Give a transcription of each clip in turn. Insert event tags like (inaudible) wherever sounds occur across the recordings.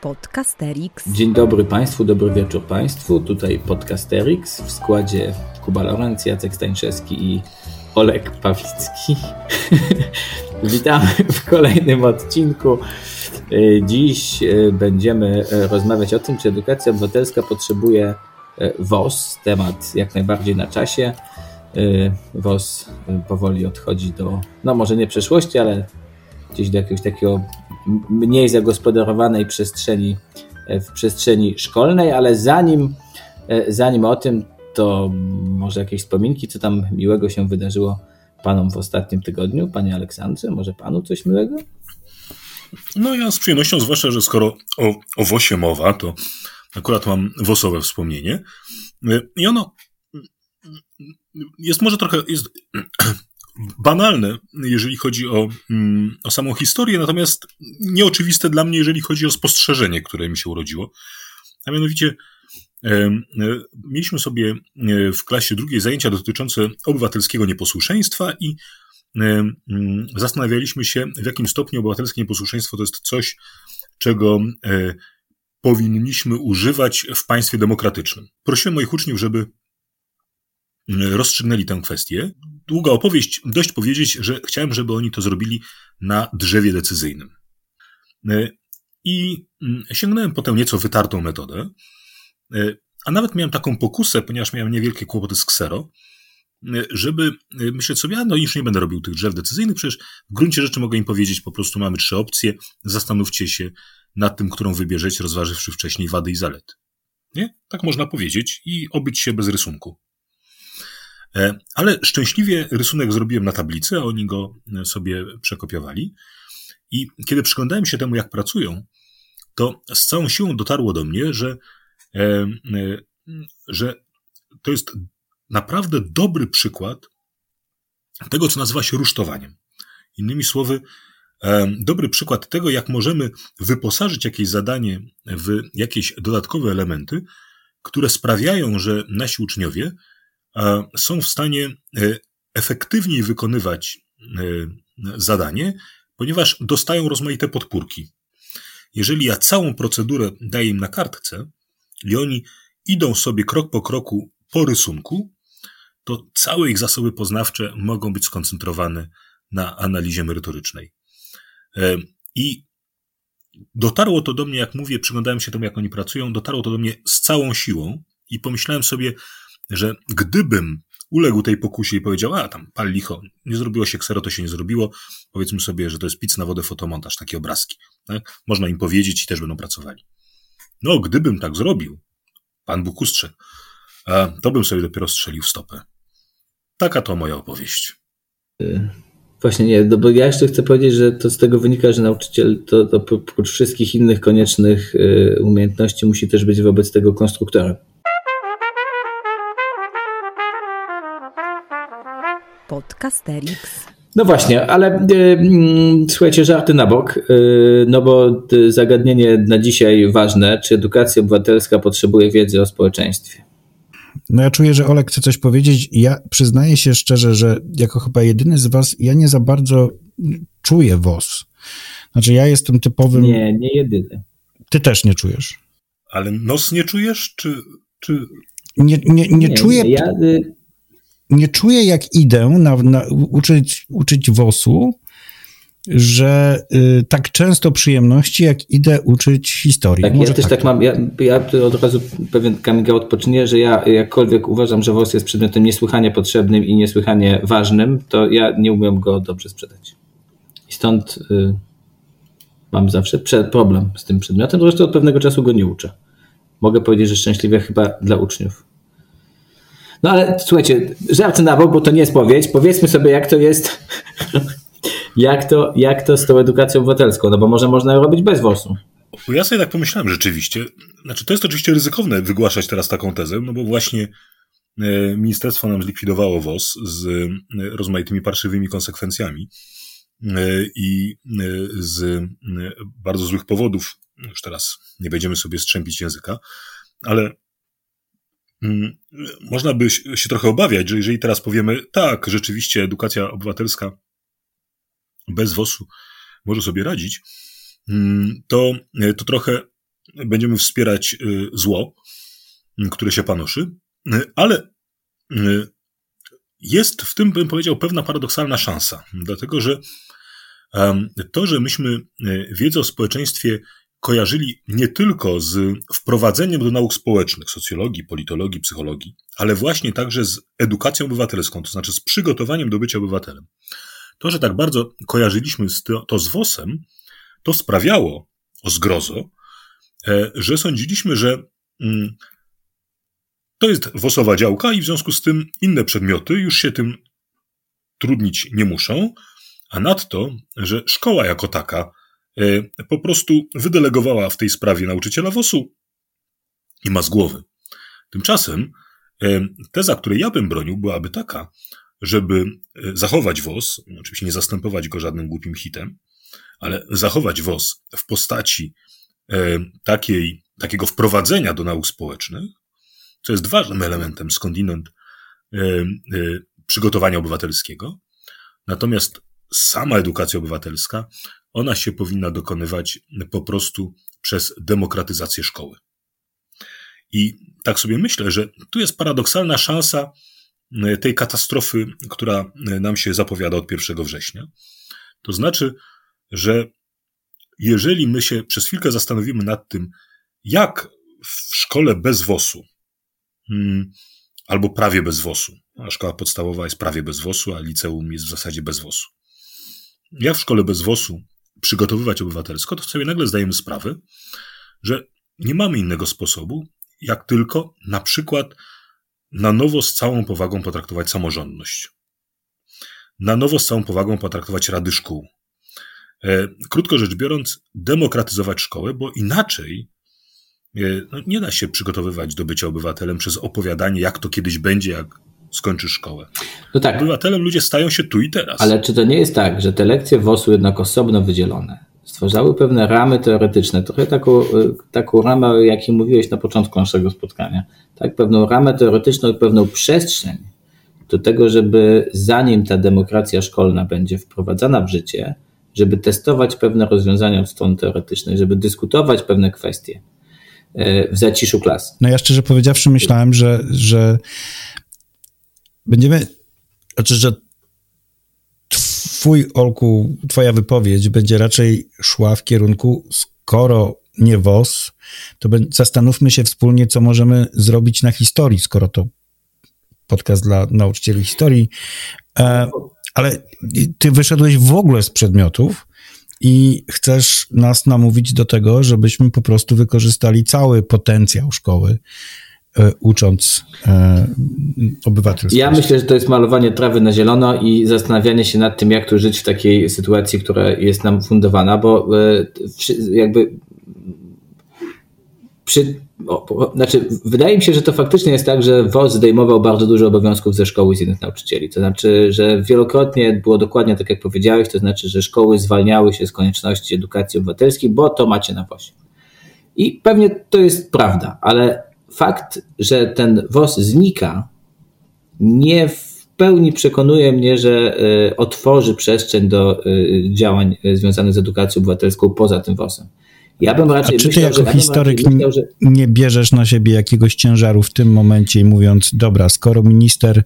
Podcasterix. Dzień dobry Państwu, dobry wieczór Państwu. Tutaj Podcasterix w składzie Kuba Lorenz, Jacek Stańczewski i Olek Pawlicki. (laughs) Witamy w kolejnym odcinku. Dziś e, będziemy e, rozmawiać o tym, czy edukacja obywatelska potrzebuje WOS. Temat jak najbardziej na czasie. WOS powoli odchodzi do, no może nie przeszłości, ale gdzieś do jakiegoś takiego mniej zagospodarowanej przestrzeni w przestrzeni szkolnej, ale zanim, zanim o tym, to może jakieś wspominki, co tam miłego się wydarzyło panom w ostatnim tygodniu. Panie Aleksandrze, może panu coś miłego? No ja z przyjemnością, zwłaszcza, że skoro o, o WOSie mowa, to akurat mam wosowe wspomnienie. I ono jest może trochę jest banalne, jeżeli chodzi o, mm, o samą historię, natomiast nieoczywiste dla mnie, jeżeli chodzi o spostrzeżenie, które mi się urodziło. A mianowicie e, mieliśmy sobie e, w klasie drugiej zajęcia dotyczące obywatelskiego nieposłuszeństwa i e, mm, zastanawialiśmy się, w jakim stopniu obywatelskie nieposłuszeństwo to jest coś, czego powinniśmy używać w państwie demokratycznym. Prosiłem moich uczniów, żeby rozstrzygnęli tę kwestię. Długa opowieść, dość powiedzieć, że chciałem, żeby oni to zrobili na drzewie decyzyjnym. I mm, sięgnąłem po tę nieco wytartą metodę, a nawet miałem taką pokusę, ponieważ miałem niewielkie kłopoty z ksero, żeby myśleć sobie, a no już nie będę robił tych drzew decyzyjnych, przecież w gruncie rzeczy mogę im powiedzieć, po prostu mamy trzy opcje, zastanówcie się nad tym, którą wybierzecie, rozważywszy wcześniej wady i zalety. Nie? Tak można powiedzieć i obyć się bez rysunku. E, ale szczęśliwie rysunek zrobiłem na tablicy, a oni go e, sobie przekopiowali. I kiedy przyglądałem się temu, jak pracują, to z całą siłą dotarło do mnie, że, e, że to jest naprawdę dobry przykład tego, co nazywa się rusztowaniem. Innymi słowy, dobry przykład tego, jak możemy wyposażyć jakieś zadanie w jakieś dodatkowe elementy, które sprawiają, że nasi uczniowie są w stanie e, efektywniej wykonywać e, zadanie, ponieważ dostają rozmaite podpórki. Jeżeli ja całą procedurę daję im na kartce i oni idą sobie krok po kroku po rysunku, to całe ich zasoby poznawcze mogą być skoncentrowane na analizie merytorycznej. E, I dotarło to do mnie, jak mówię, przyglądałem się temu, jak oni pracują, dotarło to do mnie z całą siłą i pomyślałem sobie, że gdybym uległ tej pokusie i powiedział, a tam pal licho, nie zrobiło się ksero, to się nie zrobiło, powiedzmy sobie, że to jest pic na wodę fotomontaż, takie obrazki. Tak? Można im powiedzieć i też będą pracowali. No, gdybym tak zrobił, pan Bóg ustrzegł, to bym sobie dopiero strzelił w stopę. Taka to moja opowieść. Właśnie nie, no bo ja jeszcze chcę powiedzieć, że to z tego wynika, że nauczyciel to, to oprócz wszystkich innych koniecznych y, umiejętności musi też być wobec tego konstruktorem. Podcasterix. No właśnie, ale y, słuchajcie, żarty na bok, y, no bo y, zagadnienie na dzisiaj ważne, czy edukacja obywatelska potrzebuje wiedzy o społeczeństwie? No ja czuję, że Olek chce coś powiedzieć. Ja przyznaję się szczerze, że jako chyba jedyny z was, ja nie za bardzo czuję WOS. Znaczy ja jestem typowym... Nie, nie jedyny. Ty też nie czujesz. Ale nos nie czujesz, czy... czy... Nie, nie, nie, nie czuję... Ja, nie czuję, jak idę na, na uczyć, uczyć WOS-u, że y, tak często przyjemności, jak idę uczyć historii. Tak, Może ja też tak, tak mam. Ja, ja od razu pewien coming out poczynię, że ja jakkolwiek uważam, że WOS jest przedmiotem niesłychanie potrzebnym i niesłychanie ważnym, to ja nie umiem go dobrze sprzedać. I stąd y, mam zawsze problem z tym przedmiotem, zresztą od pewnego czasu go nie uczę. Mogę powiedzieć, że szczęśliwie chyba dla uczniów. No ale słuchajcie, żarty na bok, bo to nie jest powieść. Powiedzmy sobie, jak to jest, (laughs) jak to, jak to z tą edukacją obywatelską, no bo może można ją robić bez WOS-u. Ja sobie tak pomyślałem rzeczywiście. Znaczy, to jest oczywiście ryzykowne wygłaszać teraz taką tezę, no bo właśnie e, ministerstwo nam zlikwidowało WOS z e, rozmaitymi parszywymi konsekwencjami e, i z bardzo złych powodów. Już teraz nie będziemy sobie strzępić języka, ale można by się trochę obawiać, że jeżeli teraz powiemy, tak, rzeczywiście edukacja obywatelska bez WOS-u może sobie radzić, mm, to, to trochę będziemy wspierać zło, które się panoszy, ale jest w tym, bym powiedział, pewna paradoksalna szansa, dlatego że to, że myśmy wiedzę o społeczeństwie kojarzyli nie tylko z wprowadzeniem do nauk społecznych, socjologii, politologii, psychologii, ale właśnie także z edukacją obywatelską, to znaczy z przygotowaniem do bycia obywatelem. To, że tak bardzo kojarzyliśmy to, z WOS-em, to sprawiało, o zgrozo, e, że sądziliśmy, że mm, to jest WOS-owa działka i w związku z tym inne przedmioty już się tym trudnić nie muszą, a nadto, że szkoła jako taka po prostu wydelegowała w tej sprawie nauczyciela WOS-u i ma z głowy. Tymczasem e, teza, której ja bym bronił, byłaby taka, żeby e, zachować WOS, oczywiście nie zastępować go żadnym głupim hitem, ale zachować WOS w postaci takiej, takiego wprowadzenia do nauk społecznych, co jest ważnym elementem skądinąd przygotowania obywatelskiego. Natomiast sama edukacja obywatelska ona się powinna dokonywać po prostu przez demokratyzację szkoły. I tak sobie myślę, że tu jest paradoksalna szansa e, tej katastrofy, która e, nam się zapowiada od 1 września. To znaczy, że jeżeli my się przez chwilkę zastanowimy nad tym, jak w szkole bez WOS-u, hmm, albo prawie bez WOS-u, a szkoła podstawowa jest prawie bez WOS-u, a liceum jest w zasadzie bez WOS-u. Jak w szkole bez WOS-u przygotowywać obywatelsko, to sobie nagle zdajemy sprawę, że nie mamy innego sposobu, jak tylko na przykład na nowo z całą powagą potraktować samorządność. Na nowo z całą powagą potraktować rady szkół. E, krótko rzecz biorąc, demokratyzować szkołę, bo inaczej e, no, nie da się przygotowywać do bycia obywatelem przez opowiadanie, jak to kiedyś będzie, jak skończy szkołę. No tak. Obywatelem ludzie stają się tu i teraz. Ale czy to nie jest tak, że te lekcje WOS-u jednak osobno wydzielone stwarzały pewne ramy teoretyczne, trochę taką, taką ramę, o jakiej mówiłeś na początku naszego spotkania, tak? pewną ramę teoretyczną i pewną przestrzeń do tego, żeby zanim ta demokracja szkolna będzie wprowadzana w życie, żeby testować pewne rozwiązania od strony teoretycznej, żeby dyskutować pewne kwestie e, w zaciszu klas. No ja szczerze powiedziawszy myślałem, że, że będziemy, znaczy, że twój, Olku, twoja wypowiedź będzie raczej szła w kierunku, skoro nie WOS, to zastanówmy się wspólnie, co możemy zrobić na historii, skoro to podcast dla nauczycieli historii. E, ale ty wyszedłeś w ogóle z przedmiotów i chcesz nas namówić do tego, żebyśmy po prostu wykorzystali cały potencjał szkoły, ucząc e, obywatelstwa. Ja myślę, że to jest malowanie trawy na zielono i zastanawianie się nad tym, jak tu żyć w takiej sytuacji, która jest nam fundowana, bo e, jakby przy, o, znaczy, wydaje mi się, że to faktycznie jest tak, że WOS zdejmował bardzo dużo obowiązków ze szkoły z innych nauczycieli. To znaczy, że wielokrotnie było dokładnie tak, jak powiedziałeś, to znaczy, że szkoły zwalniały się z konieczności edukacji obywatelskiej, bo to macie na WOS. I pewnie to jest prawda, ale fakt, że ten WOS znika, nie w pełni przekonuje mnie, że e, otworzy przestrzeń do e, działań e, związanych z edukacją obywatelską poza tym WOS-em. Ja bym raczej A czy ty myślał, jako historyk myślał, że... nie bierzesz na siebie jakiegoś ciężaru w tym momencie i mówiąc, dobra, skoro minister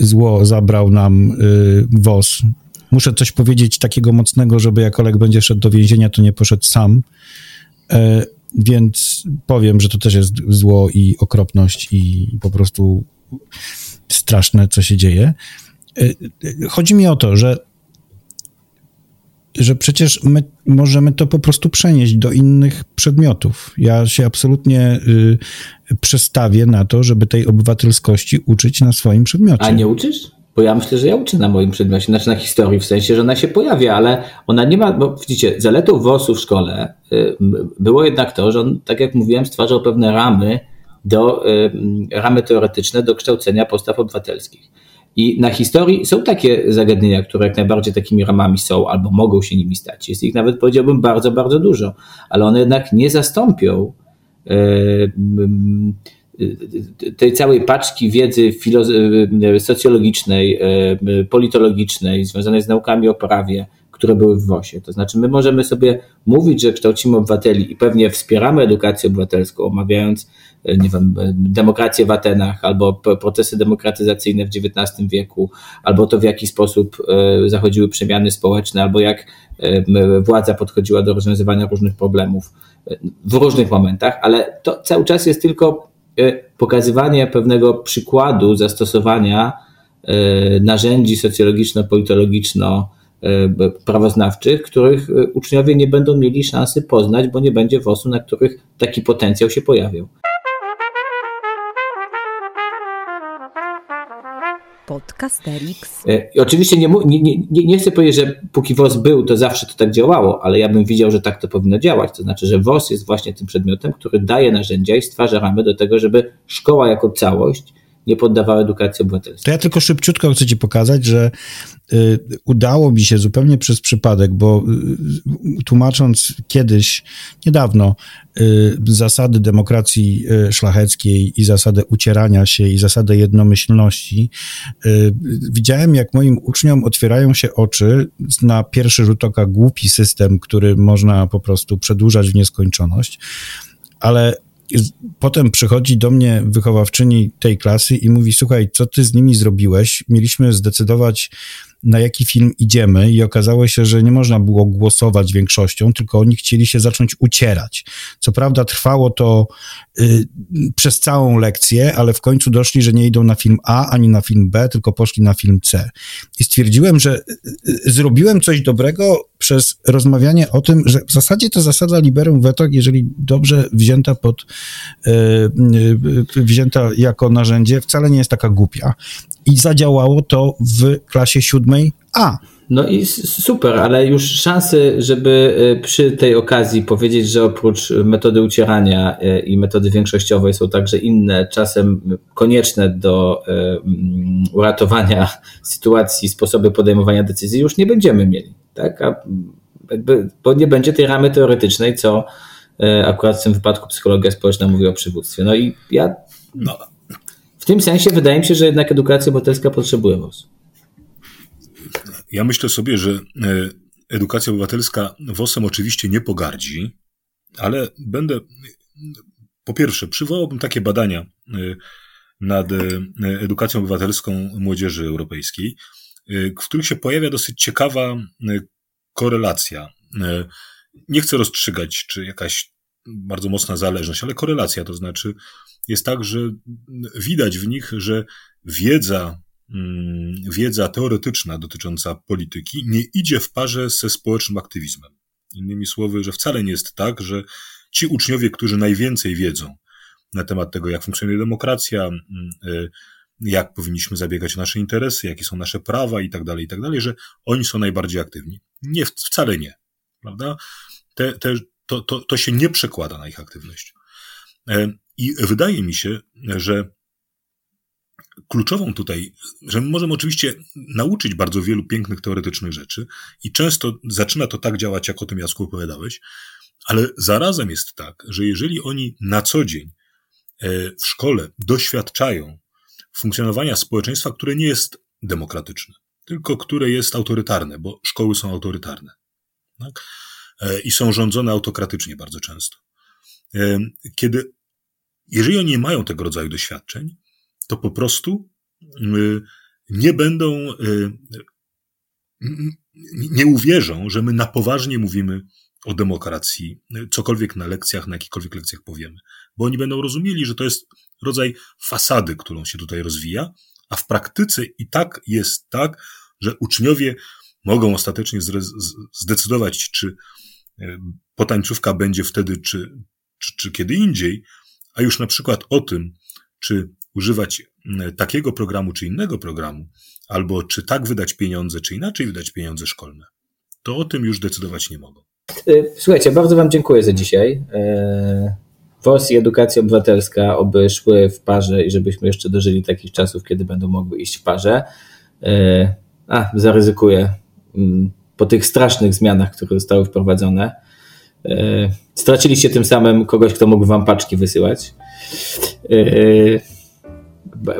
zło zabrał nam WOS, muszę coś powiedzieć takiego mocnego, żeby jak Olek będzie szedł do więzienia, to nie poszedł sam więc powiem, że to też jest zło i okropność i po prostu straszne, co się dzieje. Y, chodzi mi o to, że że przecież my możemy to po prostu przenieść do innych przedmiotów. Ja się absolutnie y, przestawię na to, żeby tej obywatelskości uczyć na swoim przedmiocie. A nie uczysz? Bo ja myślę, że ja uczę na moim przedmiocie, znaczy na historii, w sensie, że ona się pojawia, ale ona nie ma, bo widzicie, zaletą WOS-u w szkole y, było jednak to, że on, tak jak mówiłem, stwarzał pewne ramy, do, y, ramy teoretyczne do kształcenia postaw obywatelskich. I na historii są takie zagadnienia, które jak najbardziej takimi ramami są albo mogą się nimi stać. Jest ich nawet, powiedziałbym, bardzo, bardzo dużo, ale one jednak nie zastąpią y, tej całej paczki wiedzy socjologicznej, politologicznej, związanej z naukami o prawie, które były w WOS-ie. To znaczy, my możemy sobie mówić, że kształcimy obywateli i pewnie wspieramy edukację obywatelską, omawiając nie wiem, demokrację w Atenach, albo procesy demokratyzacyjne w XIX wieku, albo to w jaki sposób zachodziły przemiany społeczne, albo jak władza podchodziła do rozwiązywania różnych problemów w różnych momentach, ale to cały czas jest tylko pokazywanie pewnego przykładu zastosowania E, narzędzi socjologiczno-politologiczno-prawoznawczych, e, których e, uczniowie nie będą mieli szansy poznać, bo nie będzie WOS-u, na których taki potencjał się pojawił. Podcasterix. I oczywiście nie, nie, nie, nie chcę powiedzieć, że póki WOS był, to zawsze to tak działało, ale ja bym widział, że tak to powinno działać. To znaczy, że WOS jest właśnie tym przedmiotem, który daje narzędzia i stwarza ramy do tego, żeby szkoła jako całość nie poddawała edukacji obywatelskiej. To ja tylko szybciutko chcę Ci pokazać, że y, udało mi się zupełnie przez przypadek, bo y, tłumacząc kiedyś, niedawno, y, zasady demokracji y, szlacheckiej i zasadę ucierania się i zasadę jednomyślności, y, widziałem, jak moim uczniom otwierają się oczy na pierwszy rzut oka głupi system, który można po prostu przedłużać w nieskończoność, ale potem przychodzi do mnie wychowawczyni tej klasy i mówi: Słuchaj, co ty z nimi zrobiłeś? Mieliśmy zdecydować, na jaki film idziemy, i okazało się, że nie można było głosować większością, tylko oni chcieli się zacząć ucierać. Co prawda, trwało to y, przez całą lekcję, ale w końcu doszli, że nie idą na film A ani na film B, tylko poszli na film C. I stwierdziłem, że y, y zrobiłem coś dobrego przez rozmawianie o tym, że w zasadzie to zasada liberum veto, jeżeli dobrze wzięta pod, e, e, wzięta jako narzędzie, wcale nie jest taka głupia. I zadziałało to w klasie siódmej A. No i super, ale już szanse, żeby e, przy tej okazji powiedzieć, że oprócz metody ucierania i metody większościowej są także inne, czasem konieczne do uratowania (laughs) sytuacji, sposoby podejmowania decyzji, już nie będziemy mieli tak? A jakby, bo nie będzie tej ramy teoretycznej, co akurat w tym wypadku psychologia społeczna mówi o przywództwie. No i ja no. W tym sensie wydaje mi się, że jednak edukacja obywatelska potrzebuje WOS. Ja myślę sobie, że e, edukacja obywatelska WOS-em oczywiście nie pogardzi, ale będę po pierwsze, przywołałbym takie badania e, nad edukacją obywatelską młodzieży europejskiej, w których się pojawia dosyć ciekawa korelacja. Nie chcę rozstrzygać, czy jakaś bardzo mocna zależność, ale korelacja to znaczy jest tak, że widać w nich, że wiedza, mm, wiedza teoretyczna dotycząca polityki nie idzie w parze ze społecznym aktywizmem. Innymi słowy, że wcale nie jest tak, że ci uczniowie, którzy najwięcej wiedzą na temat tego, jak funkcjonuje demokracja, mm, jak powinniśmy zabiegać o nasze interesy, jakie są nasze prawa i tak dalej, i tak dalej, że oni są najbardziej aktywni. Nie, wcale nie, prawda? Te, te, to, to, to się nie przekłada na ich aktywność. I wydaje mi się, że kluczową tutaj, że my możemy oczywiście nauczyć bardzo wielu pięknych teoretycznych rzeczy i często zaczyna to tak działać, jak o tym Jasku opowiadałeś, ale zarazem jest tak, że jeżeli oni na co dzień e, w szkole doświadczają funkcjonowania społeczeństwa, które nie jest demokratyczne, tylko które jest autorytarne, bo szkoły są autorytarne. Tak? E, I są rządzone autokratycznie bardzo często. E, kiedy, jeżeli oni nie mają tego rodzaju doświadczeń, to po prostu nie będą, nie uwierzą, że my na poważnie mówimy o demokracji, cokolwiek na lekcjach, na jakichkolwiek lekcjach powiemy, bo oni będą rozumieli, że to jest rodzaj fasady, którą się tutaj rozwija, a w praktyce i tak jest tak, że uczniowie mogą ostatecznie zdecydować, czy potańcówka będzie wtedy, czy, czy, czy kiedy indziej, a już na przykład o tym, czy używać takiego programu, czy innego programu, albo czy tak wydać pieniądze, czy inaczej wydać pieniądze szkolne, to o tym już decydować nie mogą. E, słuchajcie, bardzo Wam dziękuję za dzisiaj. E, WOS i edukacja obywatelska oby szły w parze i żebyśmy jeszcze dożyli takich czasów, kiedy będą mogły iść w parze. E, a, zaryzykuję mm, po tych strasznych zmianach, które zostały wprowadzone. E, straciliście tym samym kogoś, kto mógł wam paczki wysyłać. E,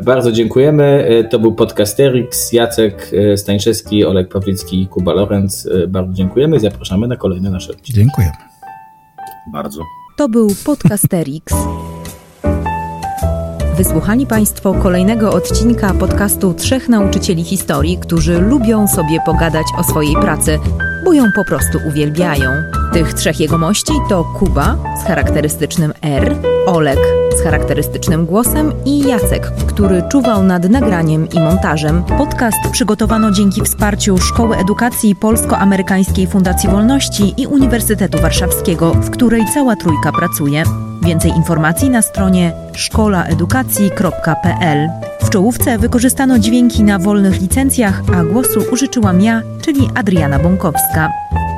Bardzo dziękujemy. To był podcasterix, Jacek Stańczewski, Olek Pawlicki i Kuba Lorenz. Bardzo dziękujemy i zapraszamy na kolejne nasze odcinki. Dziękuję. Bardzo. To był podcasterix. Wysłuchali Państwo kolejnego odcinka podcastu Trzech Nauczycieli Historii, którzy lubią sobie pogadać o swojej pracy, bo ją po prostu uwielbiają. Tych trzech jegomości to Kuba z charakterystycznym R, Olek z charakterystycznym głosem i Jacek, który czuwał nad nagraniem i montażem. Podcast przygotowano dzięki wsparciu Szkoły Edukacji Polsko-Amerykańskiej Fundacji Wolności i Uniwersytetu Warszawskiego, w której cała trójka pracuje. Więcej informacji na stronie szkolaedukacji.pl. W czołówce wykorzystano dźwięki na wolnych licencjach, a głosu użyczyłam ja, czyli Adriana Bąkowska.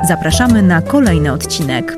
Zapraszamy na kolejny odcinek.